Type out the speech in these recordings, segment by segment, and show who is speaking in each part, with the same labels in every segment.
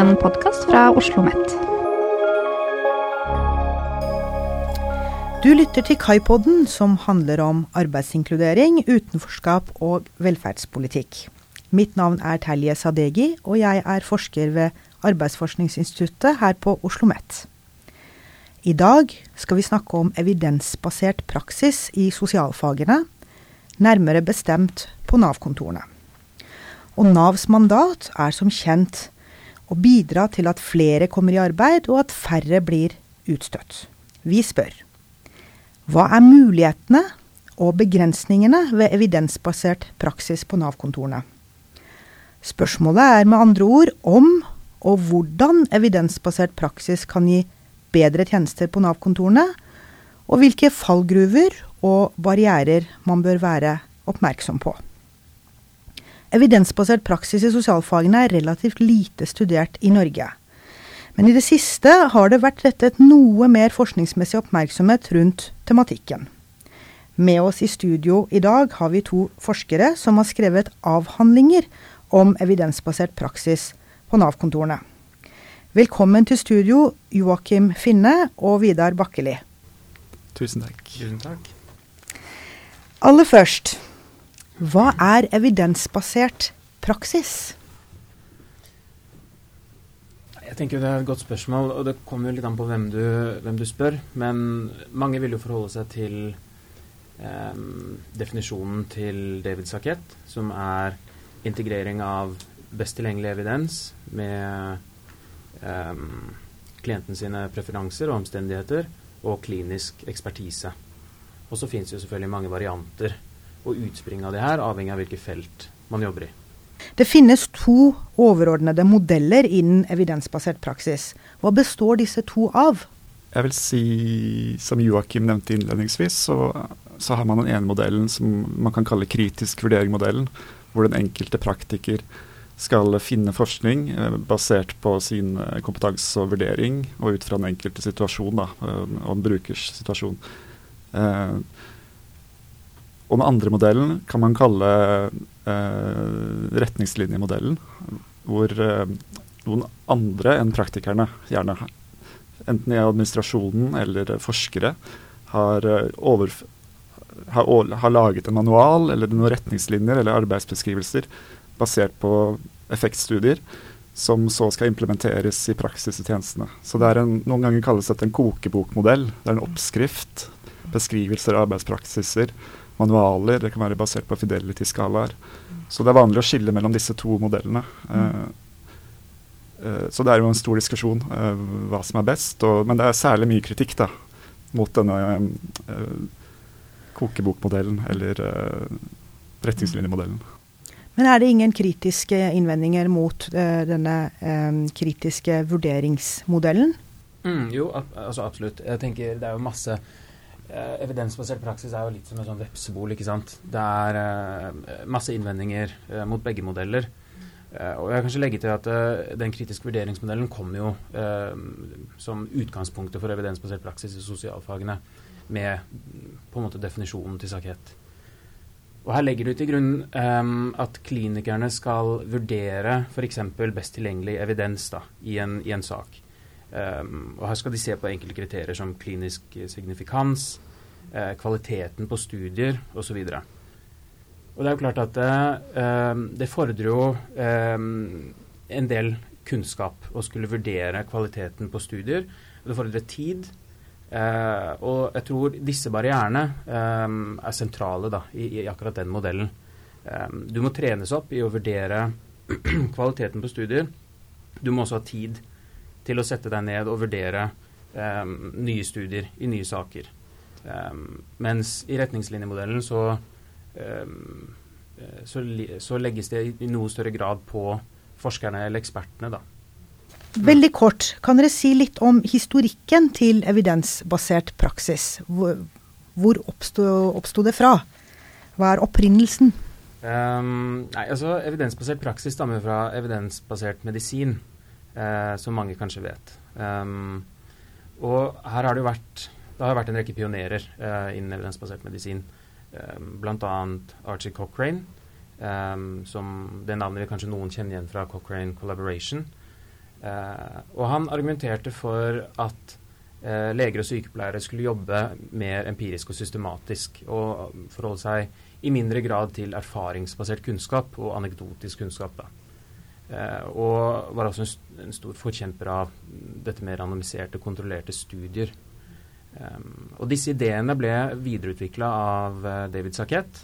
Speaker 1: en podkast fra Oslo OsloMet.
Speaker 2: Du lytter til Kaipodden, som handler om arbeidsinkludering, utenforskap og velferdspolitikk. Mitt navn er Telje Sadegi, og jeg er forsker ved Arbeidsforskningsinstituttet her på Oslo OsloMet. I dag skal vi snakke om evidensbasert praksis i sosialfagene, nærmere bestemt på Nav-kontorene. Og Navs mandat er som kjent å bidra til at flere kommer i arbeid, og at færre blir utstøtt. Vi spør hva er mulighetene og begrensningene ved evidensbasert praksis på Nav-kontorene? Spørsmålet er med andre ord om og hvordan evidensbasert praksis kan gi bedre tjenester på Nav-kontorene, og hvilke fallgruver og barrierer man bør være oppmerksom på. Evidensbasert praksis i sosialfagene er relativt lite studert i Norge. Men i det siste har det vært rettet noe mer forskningsmessig oppmerksomhet rundt tematikken. Med oss i studio i dag har vi to forskere som har skrevet avhandlinger om evidensbasert praksis på Nav-kontorene. Velkommen til studio, Joakim Finne og Vidar Bakkeli.
Speaker 3: Tusen takk.
Speaker 4: Tusen takk.
Speaker 2: Aller først, hva er evidensbasert praksis?
Speaker 4: Jeg tenker Det er et godt spørsmål, og det kommer litt an på hvem du, hvem du spør. Men mange vil jo forholde seg til eh, definisjonen til David Saket, som er integrering av best tilgjengelig evidens med eh, klienten sine preferanser og omstendigheter og klinisk ekspertise. Og så det jo selvfølgelig mange varianter og utspring av det her, avhengig av hvilket felt man jobber i.
Speaker 2: Det finnes to overordnede modeller innen evidensbasert praksis. Hva består disse to av?
Speaker 3: Jeg vil si, som Joakim nevnte innledningsvis, så, så har man den ene modellen som man kan kalle kritisk vurdering-modellen, hvor den enkelte praktiker skal finne forskning eh, basert på sin eh, kompetanse og vurdering, og ut fra den enkelte situasjon, da, eh, og en brukers situasjon. Eh, og den andre modellen kan man kalle eh, retningslinjemodellen, hvor eh, noen andre enn praktikerne, gjerne enten i administrasjonen eller forskere, har, eh, over, har, har, laget en manual eller noen retningslinjer eller arbeidsbeskrivelser basert på effektstudier som så skal implementeres i praksis i tjenestene. Så det er en, Noen ganger kalles dette en kokebokmodell. Det er en oppskrift, beskrivelser av arbeidspraksiser manualer, det kan være basert på fidelity-skalaer. Så det er vanlig å skille mellom disse to modellene. Mm. uh, så det er jo en stor diskusjon uh, hva som er best, og, men det er særlig mye kritikk da, mot denne kokebokmodellen eller retningslinjemodellen.
Speaker 2: Men er det ingen kritiske innvendinger mot denne kritiske vurderingsmodellen?
Speaker 4: Mm, jo, altså absolutt. Jeg tenker Det er jo masse Eh, evidensbasert praksis er jo litt som en sånn vepsebol. ikke sant? Det er eh, masse innvendinger eh, mot begge modeller. Eh, og jeg kan kanskje legge til at eh, Den kritiske vurderingsmodellen kommer jo eh, som utgangspunktet for evidensbasert praksis i sosialfagene med på en måte definisjonen til sakhet. Og Her legger du til grunn at klinikerne skal vurdere f.eks. best tilgjengelig evidens da, i, en, i en sak. Um, og Her skal de se på enkelte kriterier som klinisk signifikans, eh, kvaliteten på studier osv. Og, og det er jo klart at eh, det fordrer jo eh, en del kunnskap å skulle vurdere kvaliteten på studier. Det fordrer tid. Uh, og jeg tror disse barrierene er sentrale da, i, i, akkurat den modellen. Du må trenes opp i å vurdere kvaliteten på studier. Du må også ha tid til å sette deg ned og vurdere um, nye studier i nye saker. Um, mens i retningslinjemodellen så, um, så, så, legges det i noe større grad på forskerne eller ekspertene, da.
Speaker 2: Veldig kort, kan dere si litt om historikken til evidensbasert praksis? Hvor, hvor oppsto det fra? Hva er opprinnelsen?
Speaker 4: Um, nei, altså Evidensbasert praksis stammer fra evidensbasert medisin eh, som mange kanskje vet. Um, og her har det jo vært det har vært en rekke pionerer eh, innen evidensbasert medisin. Um, Bl.a. Archie Cochrane, um, som det navnet vil kanskje noen kjenne igjen fra Cochrane Collaboration. Eh, og han argumenterte for at eh, leger og sykepleiere skulle jobbe mer empirisk og systematisk, og forholde seg i mindre grad til erfaringsbasert kunnskap og anekdotisk kunnskap. da. Eh, og var også en, en, stor forkjemper av dette med randomiserte, kontrollerte studier. Um, og disse ideene ble videreutvikla av uh, David Saquet,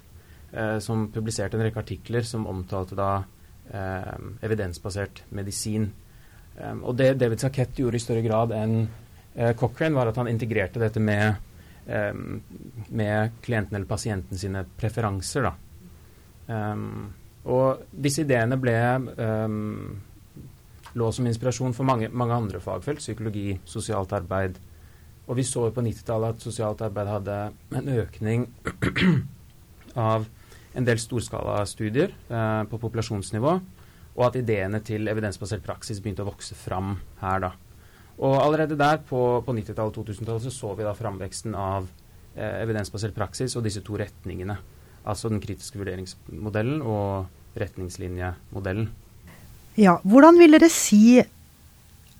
Speaker 4: uh, som publiserte en rekke artikler som omtalte da uh, evidensbasert medisin. Um, og det David Saquet gjorde i større grad enn Cochrane, var at han integrerte dette med, um, med klienten eller pasienten sine preferanser. Og disse ideene ble lå som inspirasjon for mange, mange andre fagfelt, psykologi, sosialt arbeid, og vi så på 90-tallet at sosialt arbeid hadde en økning av en del storskalastudier eh, på populasjonsnivå, og at ideene til evidensbasert praksis begynte å vokse fram her. da. Og allerede der på, på 90-tallet og 2000-tallet så, så vi da framveksten av eh, evidensbasert praksis og disse to retningene. Altså den kritiske vurderingsmodellen og retningslinjemodellen.
Speaker 2: Ja, Hvordan vil dere si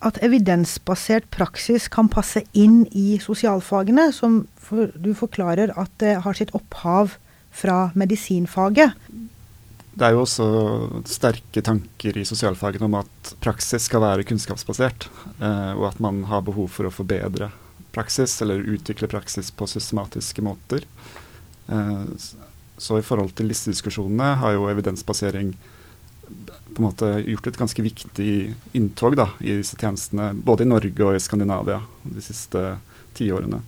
Speaker 2: at evidensbasert praksis kan passe inn i sosialfagene, som for, du forklarer at det har sitt opphav fra medisinfaget.
Speaker 3: Det er jo også sterke tanker i sosialfagene om at praksis skal være kunnskapsbasert, eh, og at man har behov for å forbedre praksis, eller utvikle praksis på systematiske måter. Eh, så i forhold til disse diskusjonene har jo evidensbasering på en måte gjort et ganske viktig inntog da, i disse tjenestene, både i Norge og i Skandinavia de siste tiårene.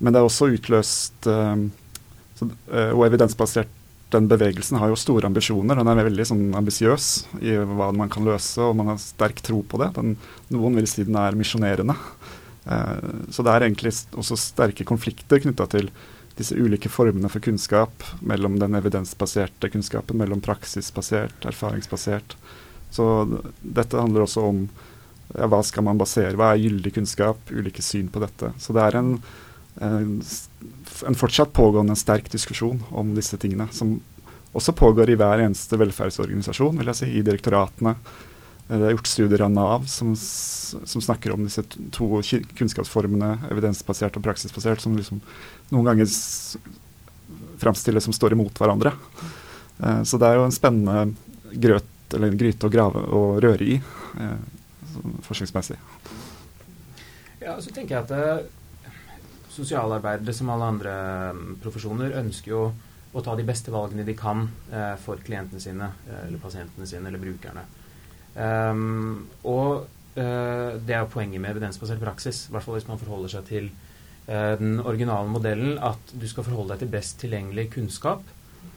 Speaker 3: Men det er også utløst så, uh, Og evidensbasert den bevegelsen har jo store ambisjoner. Den er veldig sånn, ambisiøs i hva man kan løse, og man har sterk tro på det. Den, noen vil si den er misjonerende. Eh, så det er egentlig også sterke konflikter knytta til disse ulike formene for kunnskap mellom den evidensbaserte kunnskapen, mellom praksisbasert, erfaringsbasert. Så dette handler også om ja, hva skal man basere, hva er gyldig kunnskap, ulike syn på dette. Så det er en, en, en fortsatt pågående sterk diskusjon om disse tingene, som også pågår i hver eneste velferdsorganisasjon, vil jeg si, i direktoratene. Det er gjort studier av Nav som, som snakker om disse to kunnskapsformene, evidensbasert og praksisbasert, som liksom noen ganger framstilles som står imot hverandre. Eh, så det er jo en spennende grøt, eller gryte å grave og røre i, eh, forskningsmessig.
Speaker 4: Ja, så tenker jeg at eh, sosialarbeidere som alle andre um, profesjoner ønsker jo å ta de beste valgene de kan eh, for klientene sine, eh, eller pasientene sine, eller brukerne. Um, og uh, det er jo poenget med evidensbasert praksis, i hvert fall hvis man forholder seg til uh, den originale modellen at du skal forholde deg til best tilgjengelig kunnskap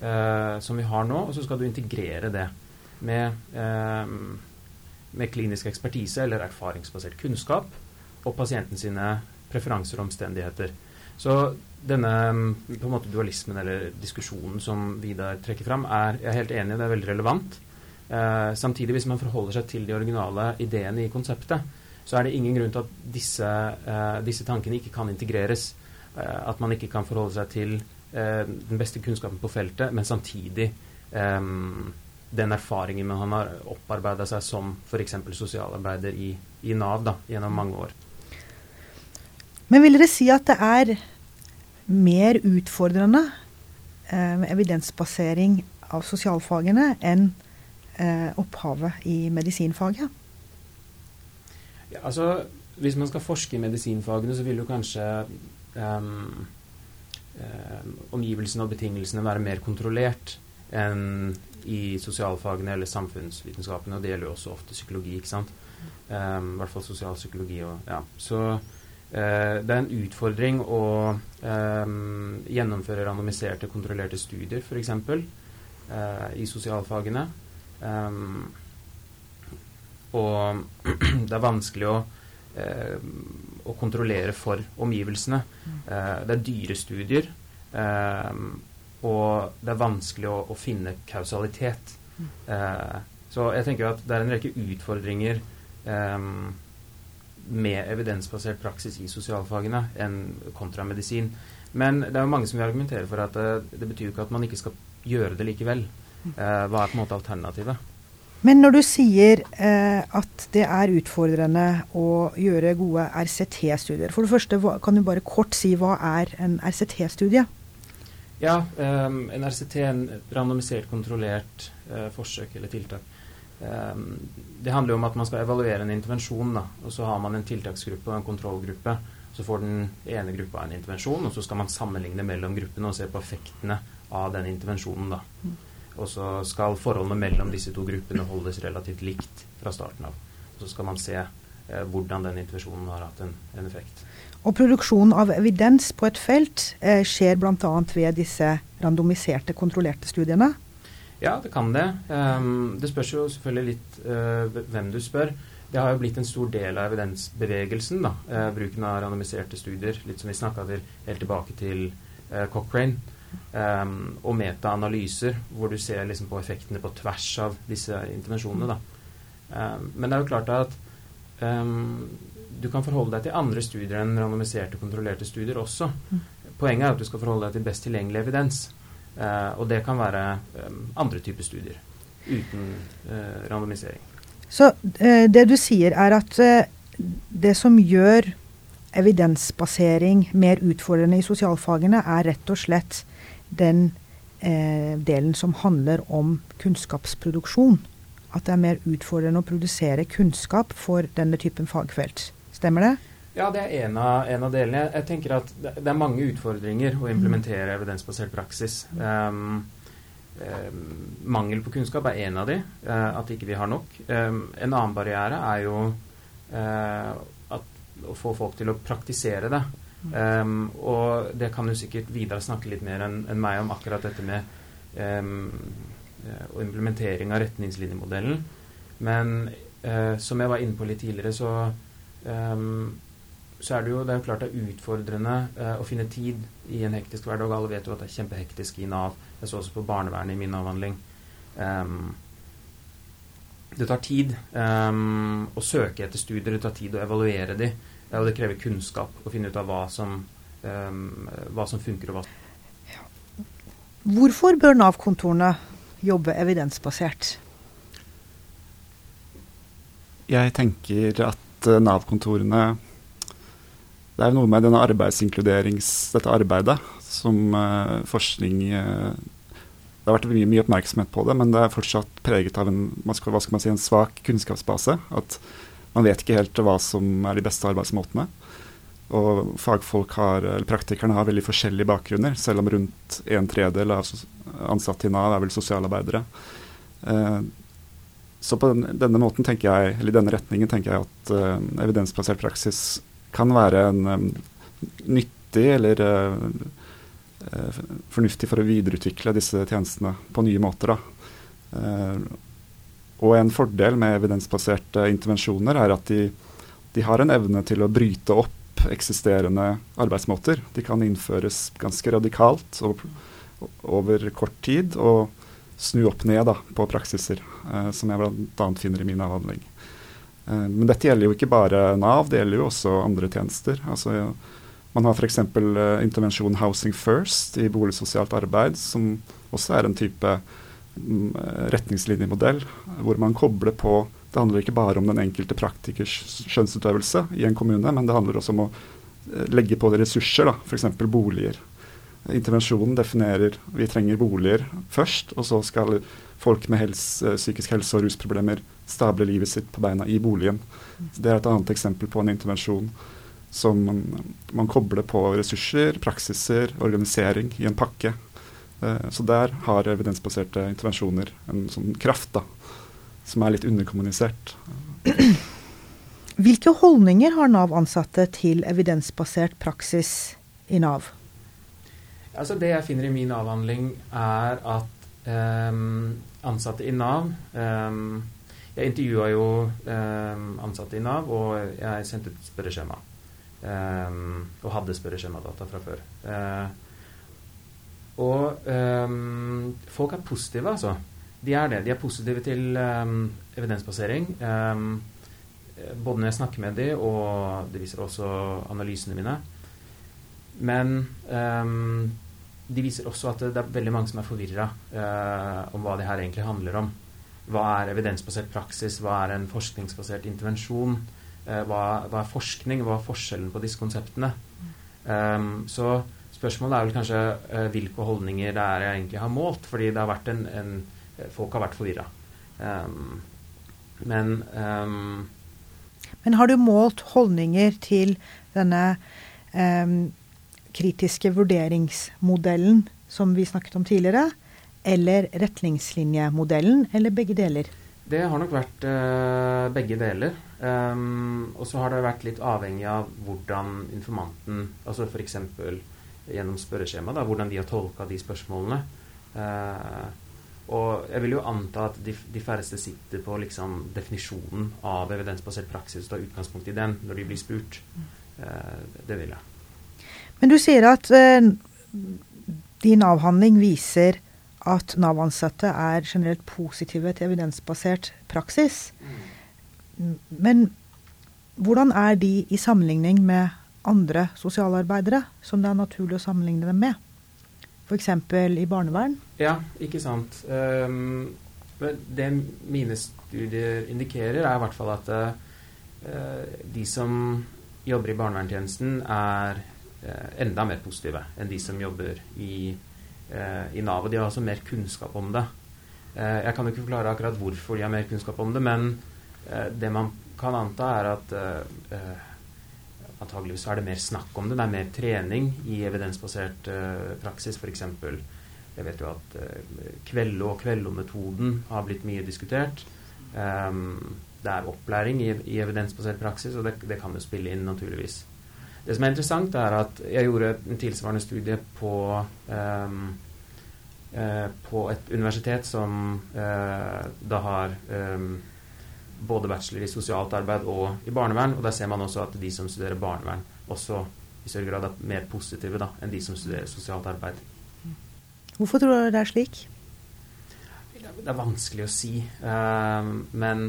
Speaker 4: uh, som vi har nå, og så skal du integrere det med, eh, med klinisk ekspertise eller erfaringsbasert kunnskap og pasienten sine preferanser og omstendigheter. Så denne på en måte dualismen eller diskusjonen som Vidar trekker fram, er jeg er helt enig i, det er veldig relevant. Eh, samtidig, hvis man forholder seg til de originale ideene i konseptet, så er det ingen grunn til at disse, eh, disse tankene ikke kan integreres. Eh, at man ikke kan forholde seg til uh, den beste kunnskapen på feltet, men samtidig um, den erfaringen man har opparbeida seg som f.eks. sosialarbeider i, i Nav da, gjennom mange år.
Speaker 2: Men vil dere si at det er mer utfordrende med evidensbasering av sosialfagene enn opphavet i medisinfaget?
Speaker 4: Ja, altså, hvis man skal forske i medisinfagene, så vil jo kanskje um, omgivelsene og betingelsene være mer kontrollert enn i sosialfagene eller samfunnsvitenskapene. Og det gjelder jo også ofte psykologi, ikke sant. Um, I hvert fall sosialpsykologi. Og, ja. Så uh, det er en utfordring å gjennomføre randomiserte, kontrollerte studier, f.eks. Uh, i sosialfagene. Um, og det er vanskelig å, eh, å kontrollere for omgivelsene. Eh, det er dyre studier, eh, og det er vanskelig å, å finne kausalitet. Eh, så jeg tenker at det er en rekke utfordringer eh, med evidensbasert praksis i sosialfagene enn kontra medisin. Men det er jo mange som vil argumentere for at det, det betyr jo ikke at man ikke skal gjøre det likevel. Hva er på en måte alternativet?
Speaker 2: Men når du sier eh, at det er utfordrende å gjøre gode RCT-studier For det første, hva, kan du bare kort si hva er en RCT-studie?
Speaker 4: Ja, um, en RCT er en randomisert, kontrollert uh, forsøk eller tiltak. Um, det handler jo om at man skal evaluere en intervensjon, da, og så har man en tiltaksgruppe og en kontrollgruppe. Så får den ene gruppa en intervensjon, og så skal man sammenligne mellom gruppene og se på effektene av den intervensjonen. da. Og så skal forholdene mellom disse to gruppene holdes relativt likt fra starten av. Og så skal man se eh, hvordan den intervensjonen har hatt en, en, effekt.
Speaker 2: Og produksjon av evidens på et felt eh, skjer bl.a. ved disse randomiserte, kontrollerte studiene?
Speaker 4: Ja, det kan det. Um, det spørs jo selvfølgelig litt uh, hvem du spør. Det har jo blitt en stor del av evidensbevegelsen, da, uh, bruken av randomiserte studier. Litt som vi snakka helt tilbake til uh, Cochrane. Um, og metaanalyser, hvor du ser liksom på effektene på tvers av disse intervensjonene. Um, men det er jo klart at um, du kan forholde deg til andre studier enn randomiserte, kontrollerte studier også. Poenget er at du skal forholde deg til best tilgjengelig evidens. Uh, og det kan være andre typer studier uten uh, randomisering.
Speaker 2: Så uh, det du sier, er at det som gjør evidensbasering mer utfordrende i sosialfagene, er rett og slett den eh, delen som handler om kunnskapsproduksjon. At det er mer utfordrende å produsere kunnskap for denne typen fagfelt. Stemmer det?
Speaker 4: Ja, det er en av, en av delene. Jeg, tenker at det, det, er mange utfordringer å implementere evidensbasert praksis. Um, um, mangel på kunnskap er en av de, uh, at ikke vi har nok. Um, en annen barriere er jo uh, at, å få folk til å praktisere det. Um, og det kan jo sikkert Vidar snakke litt mer enn en meg om akkurat dette med um, og implementering av retningslinjemodellen. Men uh, som jeg var inne på litt tidligere, så, um, så er det jo det er klart det er utfordrende uh, å finne tid i en hektisk hverdag. Alle vet jo at det er kjempehektisk i Nav. Jeg så også på barnevernet i min avhandling. det tar tid å søke etter studier, det tar tid å evaluere de. Og det krever kunnskap å finne ut av hva som, um, hva som funker og hva
Speaker 2: Hvorfor bør Nav-kontorene jobbe evidensbasert?
Speaker 3: Jeg tenker at uh, Nav-kontorene Det er noe med denne arbeidsinkluderings... Dette arbeidet som uh, forskning uh, Det har vært mye, mye, oppmerksomhet på det, men det er fortsatt preget av en, hva skal man si, en svak kunnskapsbase. At man vet ikke helt hva som er de beste arbeidsmåtene. Og fagfolk har, eller praktikerne har veldig forskjellige bakgrunner, selv om rundt en tredel av ansatte i Nav er vel sosialarbeidere. Eh, så på denne måten tenker jeg, eller i denne retningen tenker jeg at uh, evidensbasert praksis kan være en um, nyttig eller fornuftig for å videreutvikle disse tjenestene på nye måter. Uh, og en fordel med evidensbaserte intervensjoner er at de, de, har en evne til å bryte opp eksisterende arbeidsmåter. De kan innføres ganske radikalt og, over kort tid og snu opp ned da, på praksiser, eh, som jeg bl.a. finner i min avhandling. Eh, men dette gjelder jo ikke bare Nav, det gjelder jo også andre tjenester. Altså, man har f.eks. Eh, intervensjon Housing First i boligsosialt arbeid, som også er en type retningslinjemodell hvor man kobler på Det handler ikke bare om den enkelte praktikers skjønnsutøvelse i en kommune, men det handler også om å eh, legge på det ressurser, f.eks. boliger. Intervensjonen definerer vi trenger boliger først, og så skal folk med helse, eh, psykisk helse og rusproblemer stable livet sitt på beina i boligen. Det er et annet eksempel på en intervensjon som man, man kobler på ressurser, praksiser, organisering i en pakke så der har evidensbaserte intervensjoner en sånn kraft da, som er litt underkommunisert.
Speaker 2: Hvilke holdninger har Nav-ansatte til evidensbasert praksis i Nav?
Speaker 4: Altså det jeg finner i min avhandling, er at um, ansatte i Nav um, Jeg intervjua jo um, ansatte i Nav, og jeg sendte ut spørreskjema. og hadde spørreskjemadata fra før. Uh, og um, folk er positive, altså. De er det. De er positive til um, evidensbasering. Um, både når jeg snakker med dem, og det viser også analysene mine. Men de viser også at det, er veldig mange som er forvirra uh, om hva det her egentlig handler om. hva er evidensbasert praksis, hva er en forskningsbasert intervensjon, uh, hva, hva, er forskning, hva er forskjellen på disse konseptene. Så spørsmålet er vel kanskje uh, hvilke holdninger det er jeg egentlig har målt, fordi det har vært en, en folk har vært forvirra. Um, men um,
Speaker 2: Men har du målt holdninger til denne um, kritiske vurderingsmodellen som vi snakket om tidligere, eller retningslinjemodellen, eller begge deler?
Speaker 4: Det har nok vært uh, begge deler. Og så har det vært litt avhengig av hvordan informanten, altså f.eks. gjennom spørreskjema, hvordan de har tolka de spørsmålene. Eh, og jeg vil jo anta at de, de færreste sitter på liksom, definisjonen av evidensbasert praksis og tar utgangspunkt i den når de blir spurt. Eh, det vil jeg.
Speaker 2: Men du sier at eh, din avhandling viser at Nav-ansatte er generelt positive til evidensbasert praksis. Mm. Men hvordan er de i sammenligning med andre sosialarbeidere som det er naturlig å sammenligne dem med? F.eks. i barnevern?
Speaker 4: Ja, ikke sant. Um, det mine studier indikerer, er i hvert fall at uh, de som jobber i barnevernstjenesten, er uh, enda mer positive enn de som jobber i, uh, i Nav. Og de har altså mer kunnskap om det. jeg kan jo ikke forklare akkurat hvorfor de har mer kunnskap om det, men det man kan anta, er at Antageligvis er det mer snakk om det. Det er mer trening i evidensbasert uh, praksis, f.eks. Jeg vet jo at uh, Kvello og Kvello-metoden har blitt mye diskutert. Um, det er opplæring i, i evidensbasert praksis, og det, det, kan jo spille inn, naturligvis. Det som er interessant, er at jeg gjorde en tilsvarende studie på um, på et universitet som uh, da har um, både bachelor i sosialt arbeid og i barnevern. Og der ser man også at de som studerer barnevern, også i større grad er mer positive da, enn de som studerer sosialt arbeid.
Speaker 2: Hvorfor tror du det er slik?
Speaker 4: Det er vanskelig å si. Uh, men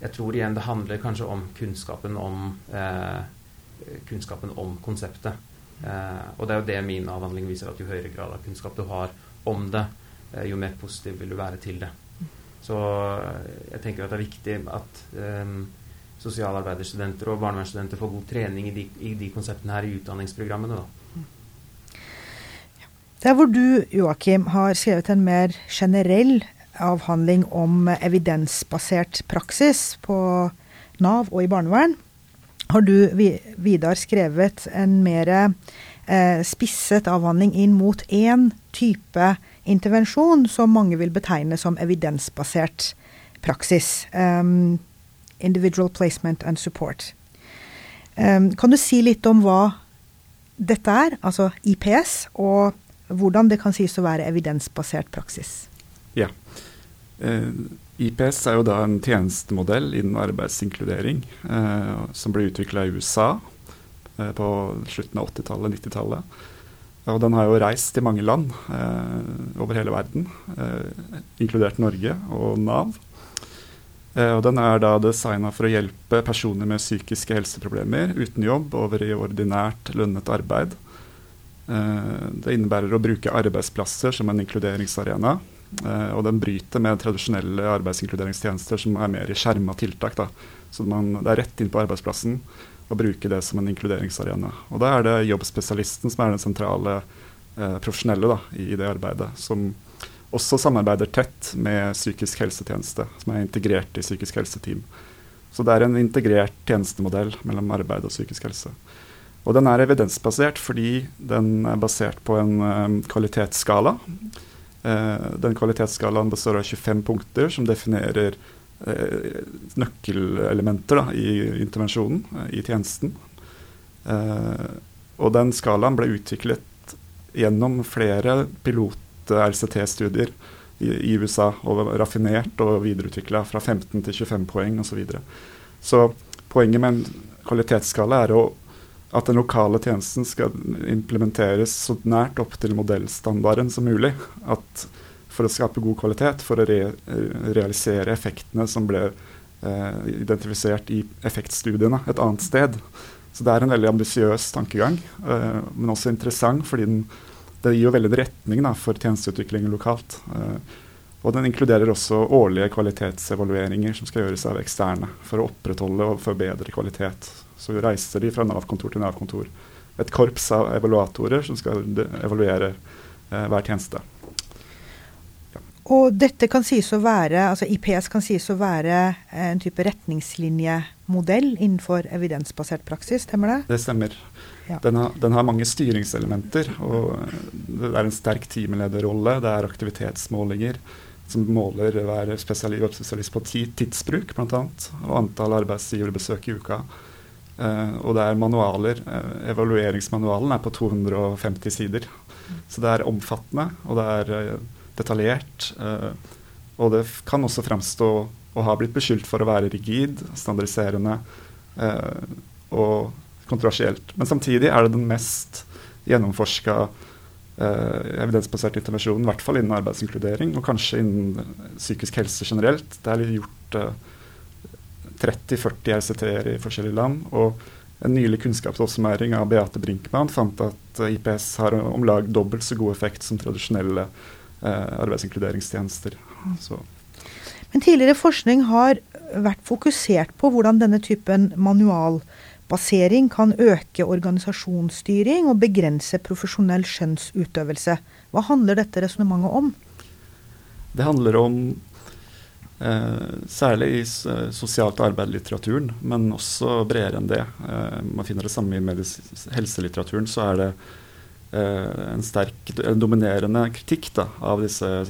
Speaker 4: jeg tror igjen det handler kanskje om kunnskapen om, uh, kunnskapen om konseptet. Uh, og det er jo det min avhandling viser, at jo høyere grad av kunnskap du har om det, jo mer positiv vil du være til det. Så eh, jeg tenker at det er viktig at um, sosialarbeiderstudenter og barnevernsstudenter får god trening i de, i de konseptene her i utdanningsprogrammene. Da.
Speaker 2: Der hvor du, Joakim, har skrevet en mer generell avhandling om evidensbasert praksis på Nav og i barnevern, har du, Vidar, skrevet en mer eh, spisset avhandling inn mot én type intervensjon som mange vil betegne som evidensbasert praksis. Um, individual placement and support. Um, kan du si litt om hva dette er, altså IPS, og hvordan det kan sies å være evidensbasert praksis?
Speaker 3: Ja. Uh, IPS er jo da en tjenestemodell innen arbeidsinkludering uh, som ble utvikla i USA uh, på slutten av 80-tallet, 90-tallet. Og den har jo reist i mange land eh, over hele verden, eh, inkludert Norge og Nav. Eh, og den er da designa for å hjelpe personer med psykiske helseproblemer uten jobb over i ordinært lønnet arbeid. Eh, det innebærer å bruke arbeidsplasser som en inkluderingsarena. Eh, og den bryter med tradisjonelle arbeidsinkluderingstjenester som er mer i skjerma tiltak. Da. Så man, det er rett inn på arbeidsplassen og bruke det som en inkluderingsarena. Og Da er det jobbspesialisten som er den sentrale eh, profesjonelle da, i, det arbeidet. Som også samarbeider tett med psykisk helsetjeneste, som er integrert i psykisk helseteam. Så det er en integrert tjenestemodell mellom arbeid og psykisk helse. Og den er evidensbasert fordi den er basert på en um, kvalitetsskala. Uh, den kvalitetsskalaen består av 25 punkter som definerer nøkkelelementer da, i intervensjonen, eh, i tjenesten. Eh, og den skalaen ble utviklet gjennom flere pilot-RCT-studier i, USA, og raffinert og videreutvikla fra 15 til 25 poeng osv. Så, videre. så poenget med en kvalitetsskala er å, at den lokale tjenesten skal implementeres så nært opp til modellstandarden som mulig. At for å skape god kvalitet, for å re realisere effektene som ble eh, identifisert i effektstudiene et annet sted. Så det er en veldig ambisiøs tankegang, eh, men også interessant fordi den, det gir jo veldig retning da, for tjenesteutviklingen lokalt. Eh, Og den inkluderer også årlige kvalitetsevalueringer som skal gjøres av eksterne for å opprettholde og forbedre kvalitet. Så reiser de fra Nav-kontor til Nav-kontor. Et korps av evaluatorer som skal evaluere eh, hver tjeneste.
Speaker 2: Og dette kan sies å være, altså IPS kan sies å være en type retningslinjemodell innenfor evidensbasert praksis, stemmer det?
Speaker 3: Det stemmer. Ja. Den, har, den, har, mange styringselementer. og Det er en sterk teamlederrolle. Det er aktivitetsmålinger som måler hver spesialist, spesialist på tidsbruk bl.a. og antall arbeidsgiverbesøk i uka. Uh, og det er manualer. Uh, evalueringsmanualen er på 250 sider. Så det er omfattende, og det er uh, detaljert. Eh, og det kan også fremstå å ha blitt beskyldt for å være rigid, standardiserende eh, og kontroversielt. Men samtidig er det den mest gjennomforska eh, evidensbaserte intervensjonen, i hvert fall innen arbeidsinkludering, og kanskje innen psykisk helse generelt. Det er gjort eh, 30-40 RCT-er i forskjellige land. og en nylig kunnskapsoppsummering av Beate Brinkmann fant at IPS har om lag dobbelt så god effekt som tradisjonelle arbeidsinkluderingstjenester. Så.
Speaker 2: Men tidligere forskning har vært fokusert på hvordan denne typen manualbasering kan øke organisasjonsstyring og begrense profesjonell skjønnsutøvelse. Hva handler dette resonnementet om?
Speaker 3: Det handler om eh, særlig i sosialt arbeid-litteraturen, men også bredere enn det. Eh, man finner det samme i helselitteraturen. så er det Eh, en sterk, en dominerende kritikk da, av disse uh,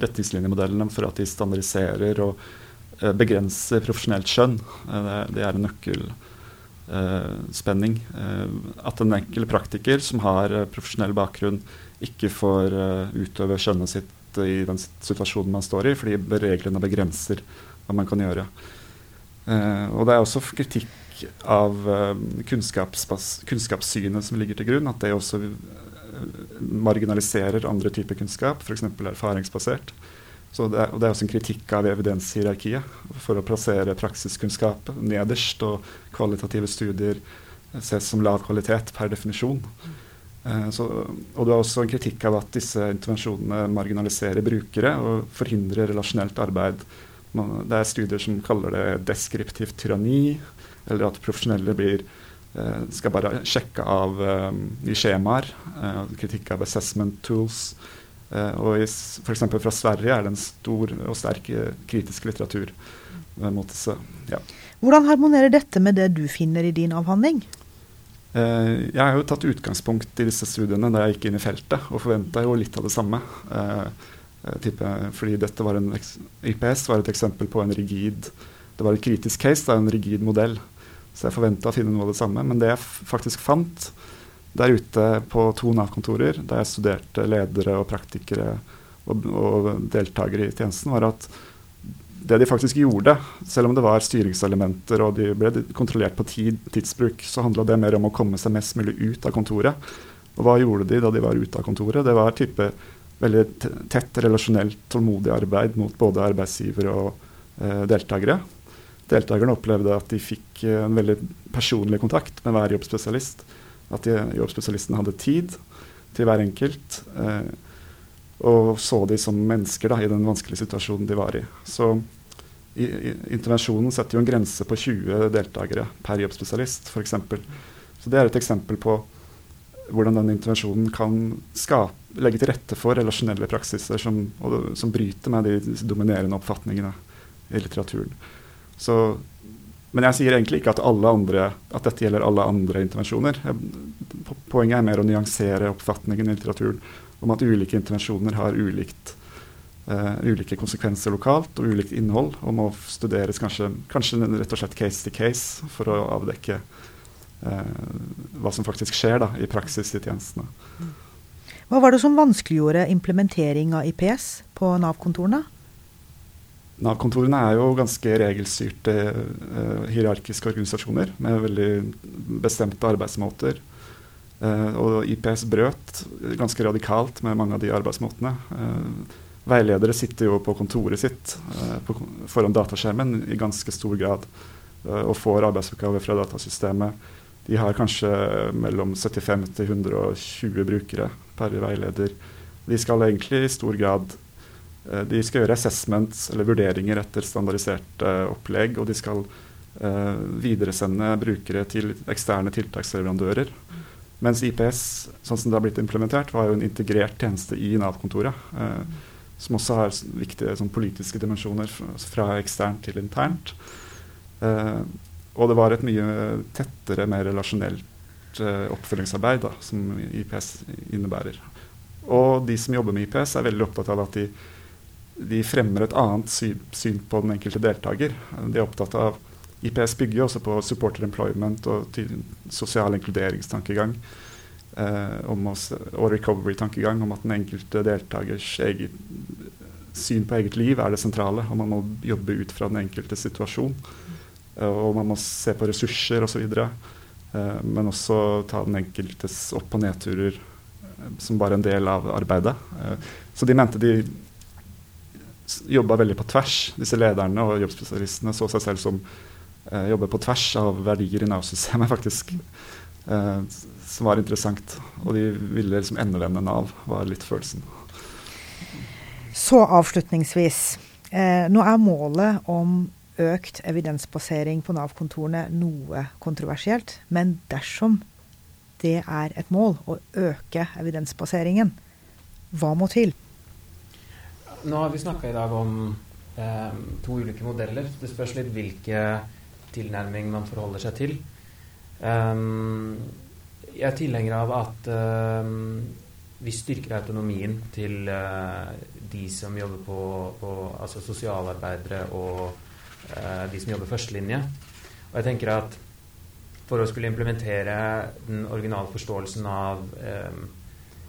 Speaker 3: retningslinjemodellene for at de standardiserer og uh, begrenser profesjonelt skjønn. Det, er en nøkkelspenning. at en enkel praktiker som har profesjonell bakgrunn, ikke får utøve skjønnet sitt i den situasjonen man står i, fordi reglene begrenser hva man kan gjøre. og det er også kritikk av uh, kunnskapssynet som ligger til grunn, at det også uh, marginaliserer andre typer kunnskap, f.eks. erfaringsbasert. Så det er, og det er også en kritikk av evidenshierarkiet for å plassere praksiskunnskap nederst, og kvalitative studier ses som lav kvalitet per definisjon. Uh, så, og det er også en kritikk av at disse intervensjonene marginaliserer brukere og forhindrer relasjonelt arbeid. Man, det er studier som kaller det deskriptivt tyranni, eller at profesjonelle blir eh, skal bare sjekke av um, i skjemaer. Uh, kritikk av assessment tools. Uh, og f.eks. fra Sverige er det en stor og sterk kritisk litteratur mot disse. Ja.
Speaker 2: Hvordan harmonerer dette med det du finner i din avhandling?
Speaker 3: Jeg har jo tatt utgangspunkt i disse studiene da jeg gikk inn i feltet, og forventa jo litt av det samme. Fordi dette var en, IPS var et eksempel på en rigid Det var et kritisk case, det er en rigid modell. Så jeg forventa å finne noe av det samme. Men det jeg faktisk fant der ute på to Nav-kontorer, der jeg studerte ledere og praktikere og, og deltakere i tjenesten, var at det de faktisk gjorde, selv om det var styringselementer og de ble kontrollert på tid, tidsbruk, så handla det mer om å komme seg mest mulig ut av kontoret. Og hva gjorde de da de var ute av kontoret? Det var type veldig tett relasjonelt tålmodig arbeid mot både arbeidsgivere og eh, deltakere deltakerne opplevde at de fikk eh, en veldig personlig kontakt med hver jobbspesialist. At de, jobbspesialisten hadde tid til hver enkelt. Eh, og så de som mennesker da, i den vanskelige situasjonen de var i. Så i, i, intervensjonen setter jo en grense på 20 deltakere per jobbspesialist, f.eks. Så det er et eksempel på hvordan den intervensjonen kan skape, legge til rette for relasjonelle praksiser som, og, som bryter med de dominerende oppfatningene i litteraturen. Så, men jeg sier egentlig ikke at, andre, at, dette gjelder alle andre intervensjoner. Poenget er mer å nyansere oppfatningen i litteraturen om at ulike intervensjoner har ulikt, uh, ulike konsekvenser lokalt og ulikt innhold, og må studeres kanskje, kanskje rett og slett case to case for å avdekke uh, hva som faktisk skjer da, i praksis i tjenestene.
Speaker 2: Hva var det som vanskeliggjorde implementering av IPS på Nav-kontorene?
Speaker 3: Nav-kontorene er jo ganske regelstyrte uh, hierarkiske organisasjoner med veldig bestemte arbeidsmåter. Uh, og IPS brøt ganske radikalt med mange av de arbeidsmåtene. Uh, veiledere sitter jo på kontoret sitt på, foran dataskjermen i ganske stor grad og får arbeidsoppgaver fra datasystemet. De har kanskje mellom 75 til 120 brukere per veileder. De skal egentlig i stor grad Eh, de skal gjøre assessments eller vurderinger etter standardiserte opplegg, og de skal uh, videresende brukere til eksterne tiltaksleverandører. Mens IPS, sånn som det har blitt implementert, var jo en integrert tjeneste i Nav-kontoret. Uh, som også har viktige sånn, politiske dimensjoner fra, fra, eksternt til internt. Uh, og det var et mye tettere, mer relasjonelt oppfølgingsarbeid da, som IPS innebærer. Og de som jobber med IPS, er veldig opptatt av at de de fremmer et annet syn på den enkelte deltaker. De er opptatt av IPS bygger jo også på supporter employment og sosial inkluderingstankegang. Eh, og recovery-tankegang om at den enkelte deltakers eget syn på eget liv er det sentrale. Og man må jobbe ut fra den enkelte situasjon. Eh, og man må se på ressurser osv. Eh, men også ta den enkeltes opp- og nedturer eh, som bare en del av arbeidet. Eh, så de mente de jobba veldig på tvers. Disse lederne og jobbspesialistene så seg selv som eh, jobber på tvers av verdier i Nav-systemet, faktisk. Eh, som var interessant. Og de ville liksom endevende Nav, var litt følelsen.
Speaker 2: Så avslutningsvis. Eh, nå er målet om økt evidensbasering på Nav-kontorene noe kontroversielt. Men dersom det er et mål å øke evidensbaseringen, hva må til?
Speaker 4: Nå har vi snakka i dag om eh, to ulike modeller. Det spørs litt hvilke tilnærming man forholder seg til. Um, jeg er tilhenger av at um, vi styrker autonomien til uh, de som jobber på, på Altså sosialarbeidere og uh, de som jobber førstelinje. Og jeg tenker at for å skulle implementere den originale forståelsen av um,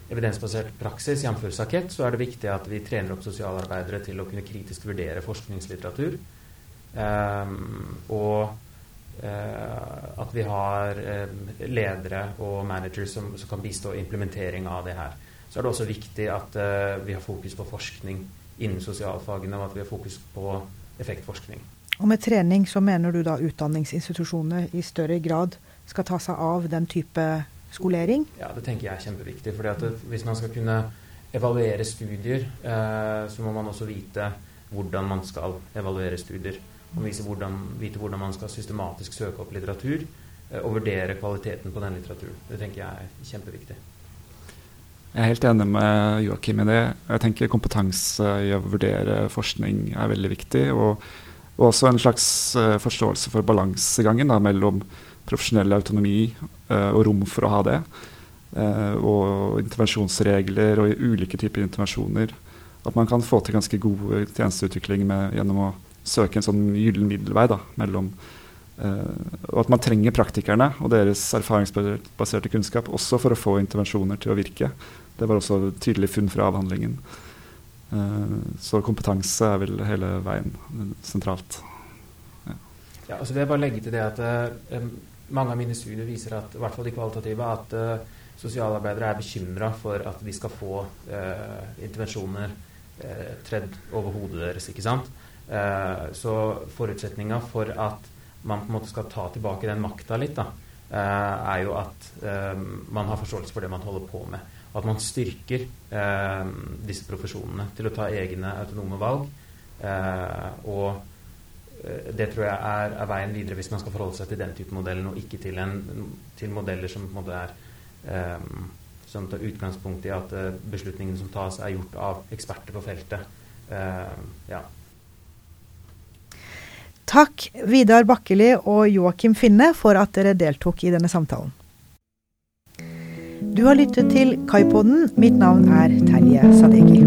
Speaker 4: evidensbasert praksis, jf. Sakett, så er det viktig at vi trener opp sosialarbeidere til å kunne kritisk vurdere forskningslitteratur. Um, og uh, at vi har um, ledere og managers som, som, kan bistå implementering av det her. Så er det også viktig at uh, vi har fokus på forskning innen sosialfagene, og at vi har fokus på effektforskning.
Speaker 2: Og med trening så mener du da utdanningsinstitusjonene i større grad skal ta seg av den type skolering?
Speaker 4: Ja, det tenker jeg er kjempeviktig. fordi at Hvis man skal kunne evaluere studier, eh, så må man også vite hvordan man skal evaluere studier. Man må hvordan, vite hvordan man skal systematisk søke opp litteratur eh, og vurdere kvaliteten på den litteraturen. Det tenker jeg er kjempeviktig.
Speaker 3: Jeg er helt enig med Joakim i det. Jeg tenker Kompetanse i å vurdere forskning er veldig viktig. Og, og også en slags uh, forståelse for balansegangen da, mellom profesjonell autonomi uh, og rom for å ha det. Uh, og intervensjonsregler og ulike typer intervensjoner. At man kan få til ganske god tjenesteutvikling med, gjennom å søke en sånn gyllen middelvei da, mellom uh, Og at man trenger praktikerne og deres erfaringsbaserte kunnskap også for å få intervensjoner til å virke. Det var også tydelig funn fra avhandlingen. så kompetanse er vel hele veien sentralt.
Speaker 4: Ja altså vil jeg bare legge til det at um, mange av mine studier viser at, i hvert fall de kvalitative, at uh, sosialarbeidere er bekymra for at de skal få uh, intervensjoner uh, tredd over hodet deres. ikke sant? så forutsetninga for at man på en måte skal ta tilbake den makta litt, da, er jo at man har forståelse for det man holder på med. Og at man styrker disse profesjonene til å ta egne autonome valg. og det tror jeg er, er, veien videre hvis man skal forholde seg til den type modellen, og ikke til, en, til modeller som på en måte er um, som tar utgangspunkt i at uh, beslutningene som tas, er gjort av eksperter på feltet. Uh, ja.
Speaker 2: Takk Vidar Bakkeli og Joakim Finne for at dere deltok i denne samtalen. Du har lyttet til Kaipoden. Mitt navn er Terje Sadegi.